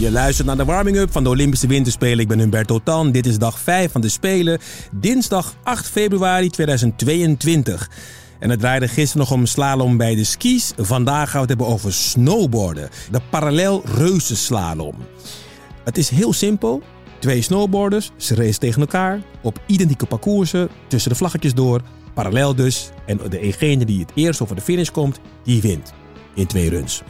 Je luistert naar de warming-up van de Olympische Winterspelen. Ik ben Humberto Tan. Dit is dag 5 van de Spelen. Dinsdag 8 februari 2022. En het draaide gisteren nog om slalom bij de skis. Vandaag gaan we het hebben over snowboarden. De parallel reuzenslalom. Het is heel simpel. Twee snowboarders, ze racen tegen elkaar op identieke parcoursen, tussen de vlaggetjes door, parallel dus. En degene die het eerst over de finish komt, die wint in twee runs.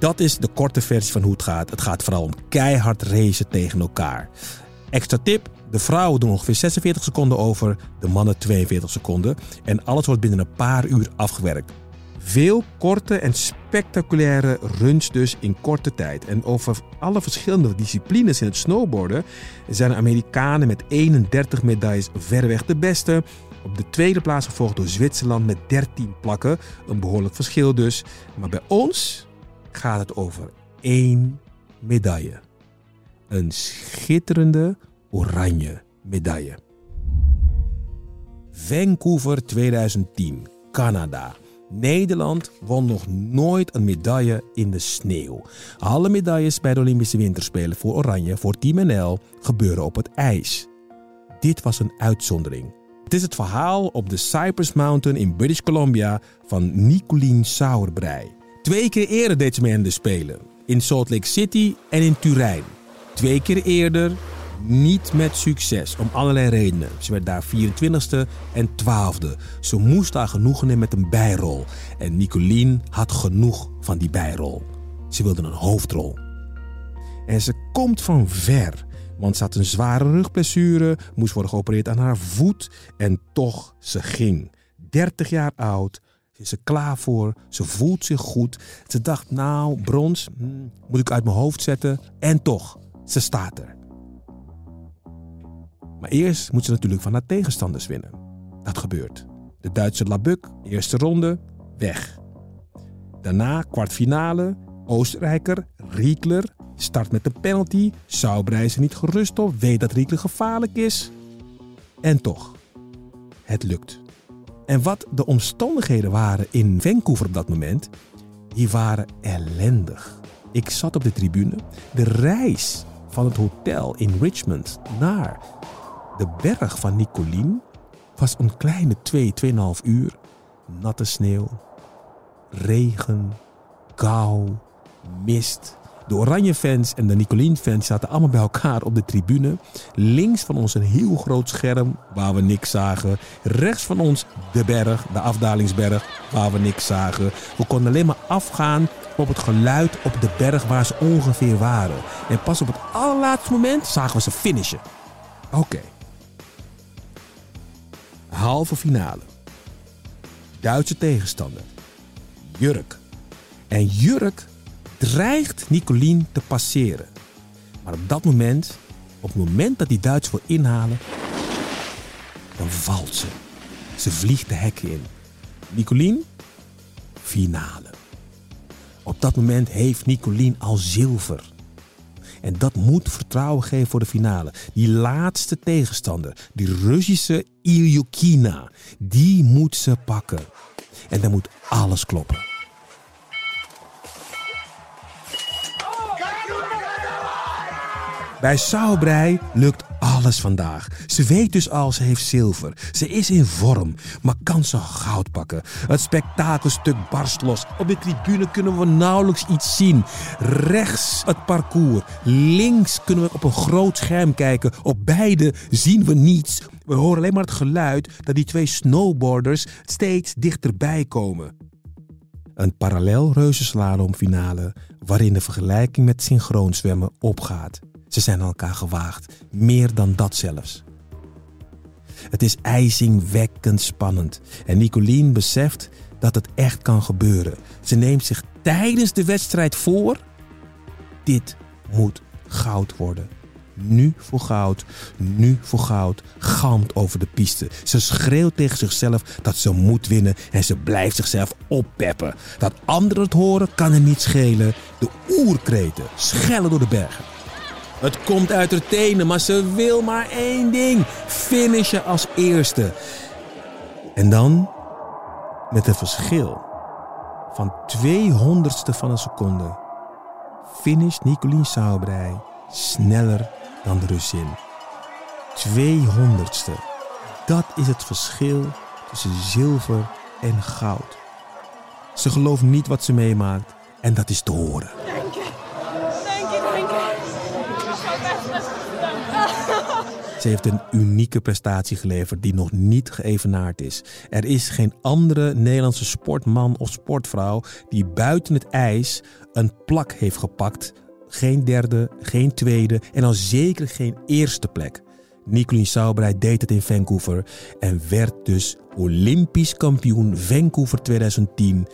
Dat is de korte versie van hoe het gaat. Het gaat vooral om keihard racen tegen elkaar. Extra tip: de vrouwen doen ongeveer 46 seconden over, de mannen 42 seconden. En alles wordt binnen een paar uur afgewerkt. Veel korte en spectaculaire runs dus in korte tijd. En over alle verschillende disciplines in het snowboarden zijn de Amerikanen met 31 medailles verreweg de beste. Op de tweede plaats gevolgd door Zwitserland met 13 plakken. Een behoorlijk verschil dus. Maar bij ons gaat het over één medaille. Een schitterende oranje medaille. Vancouver 2010, Canada. Nederland won nog nooit een medaille in de sneeuw. Alle medailles bij de Olympische Winterspelen voor Oranje, voor Team NL, gebeuren op het ijs. Dit was een uitzondering. Het is het verhaal op de Cypress Mountain in British Columbia van Nicolien Sauerbrei. Twee keer eerder deed ze mee aan de Spelen. In Salt Lake City en in Turijn. Twee keer eerder niet met succes, om allerlei redenen. Ze werd daar 24ste en 12e. Ze moest daar genoegen nemen met een bijrol. En Nicolien had genoeg van die bijrol. Ze wilde een hoofdrol. En ze komt van ver, want ze had een zware rugblessure, moest worden geopereerd aan haar voet en toch, ze ging. 30 jaar oud, is ze klaar voor, ze voelt zich goed. Ze dacht, nou, brons hmm, moet ik uit mijn hoofd zetten. En toch, ze staat er. Maar eerst moet ze natuurlijk van haar tegenstanders winnen. Dat gebeurt. De Duitse Labuk, eerste ronde, weg. Daarna kwartfinale, Oostenrijker, Riekler, start met een penalty. Is er niet gerust op, weet dat Riekler gevaarlijk is. En toch, het lukt. En wat de omstandigheden waren in Vancouver op dat moment, die waren ellendig. Ik zat op de tribune. De reis van het hotel in Richmond naar de berg van Nicolien was een kleine 2, 2,5 uur. Natte sneeuw, regen, kou, mist. De Oranje fans en de Nicolien fans zaten allemaal bij elkaar op de tribune. Links van ons een heel groot scherm waar we niks zagen. Rechts van ons de berg, de afdalingsberg, waar we niks zagen. We konden alleen maar afgaan op het geluid op de berg waar ze ongeveer waren. En pas op het allerlaatste moment zagen we ze finishen. Oké. Halve finale. Duitse tegenstander. Jurk. En Jurk dreigt Nicolien te passeren. Maar op dat moment, op het moment dat die Duitsers wil inhalen, dan valt ze. Ze vliegt de hekken in. Nicolien, finale. Op dat moment heeft Nicolien al zilver. En dat moet vertrouwen geven voor de finale. Die laatste tegenstander, die Russische Ilyukina, die moet ze pakken. En dan moet alles kloppen. Bij Sauerbrei lukt alles vandaag. Ze weet dus al, ze heeft zilver. Ze is in vorm, maar kan ze goud pakken. Het spektakelstuk barst los. Op de tribune kunnen we nauwelijks iets zien. Rechts het parcours. Links kunnen we op een groot scherm kijken. Op beide zien we niets. We horen alleen maar het geluid dat die twee snowboarders steeds dichterbij komen. Een parallel reuzenslalomfinale waarin de vergelijking met synchroonzwemmen opgaat. Ze zijn aan elkaar gewaagd, meer dan dat zelfs. Het is ijzingwekkend spannend en Nicolien beseft dat het echt kan gebeuren. Ze neemt zich tijdens de wedstrijd voor: dit moet goud worden. Nu voor goud, nu voor goud, galmt over de piste. Ze schreeuwt tegen zichzelf dat ze moet winnen en ze blijft zichzelf oppeppen. Dat anderen het horen kan er niet schelen. De oerkreten schellen door de bergen. Het komt uit haar tenen, maar ze wil maar één ding: finishen als eerste. En dan, met een verschil van 200ste van een seconde, finisht Nicolien Sauerbrei sneller dan de Russin. 200ste. Dat is het verschil tussen zilver en goud. Ze gelooft niet wat ze meemaakt en dat is te horen. Ze heeft een unieke prestatie geleverd die nog niet geëvenaard is. Er is geen andere Nederlandse sportman of sportvrouw die buiten het ijs een plak heeft gepakt. Geen derde, geen tweede en al zeker geen eerste plek. Nicolien Sauerbrei deed het in Vancouver en werd dus Olympisch kampioen Vancouver 2010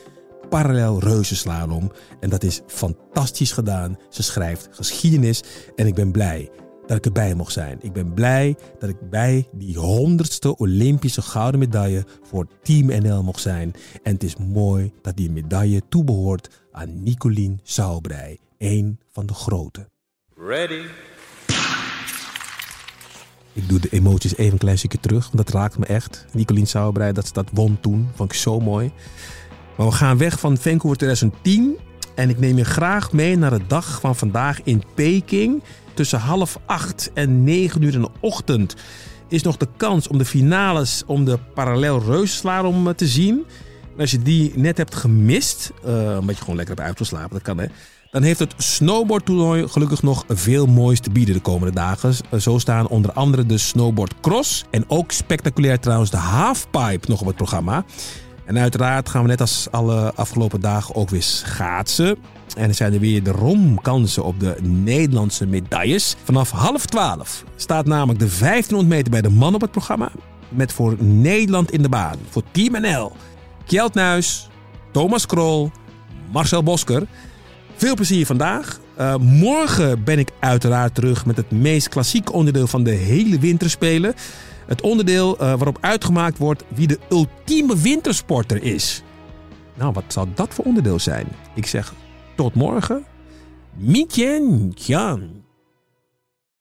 parallel reuzenslalom. En dat is fantastisch gedaan. Ze schrijft geschiedenis en ik ben blij dat ik erbij mocht zijn. Ik ben blij dat ik bij die honderdste Olympische gouden medaille voor Team NL mocht zijn. En het is mooi dat die medaille toebehoort aan Nicolien Sauerbrei, een van de grote. Ready. Ik doe de emoties even een klein stukje terug, want dat raakt me echt. Nicolien Sauerbrei, dat ze dat won toen, vond ik zo mooi. Maar we gaan weg van Vancouver 2010 en ik neem je graag mee naar de dag van vandaag in Peking. Tussen half acht en negen uur in de ochtend is nog de kans om de finales om de parallel reuzenslalom te zien. En als je die net hebt gemist, uh, omdat je gewoon lekker hebt uitgeslapen, dat kan hè. Dan heeft het snowboardtoernooi gelukkig nog veel moois te bieden de komende dagen. Zo staan onder andere de snowboard cross en ook spectaculair trouwens de halfpipe nog op het programma. En uiteraard gaan we net als alle afgelopen dagen ook weer schaatsen. En er zijn er weer de romkansen op de Nederlandse medailles. Vanaf half twaalf staat namelijk de 1500 meter bij de man op het programma. Met voor Nederland in de baan. Voor Team NL. Kjeld Nuis, Thomas Krol, Marcel Bosker. Veel plezier vandaag. Uh, morgen ben ik uiteraard terug met het meest klassieke onderdeel van de hele winterspelen. Het onderdeel uh, waarop uitgemaakt wordt wie de ultieme wintersporter is. Nou, wat zou dat voor onderdeel zijn? Ik zeg tot morgen. Mietjen Jan.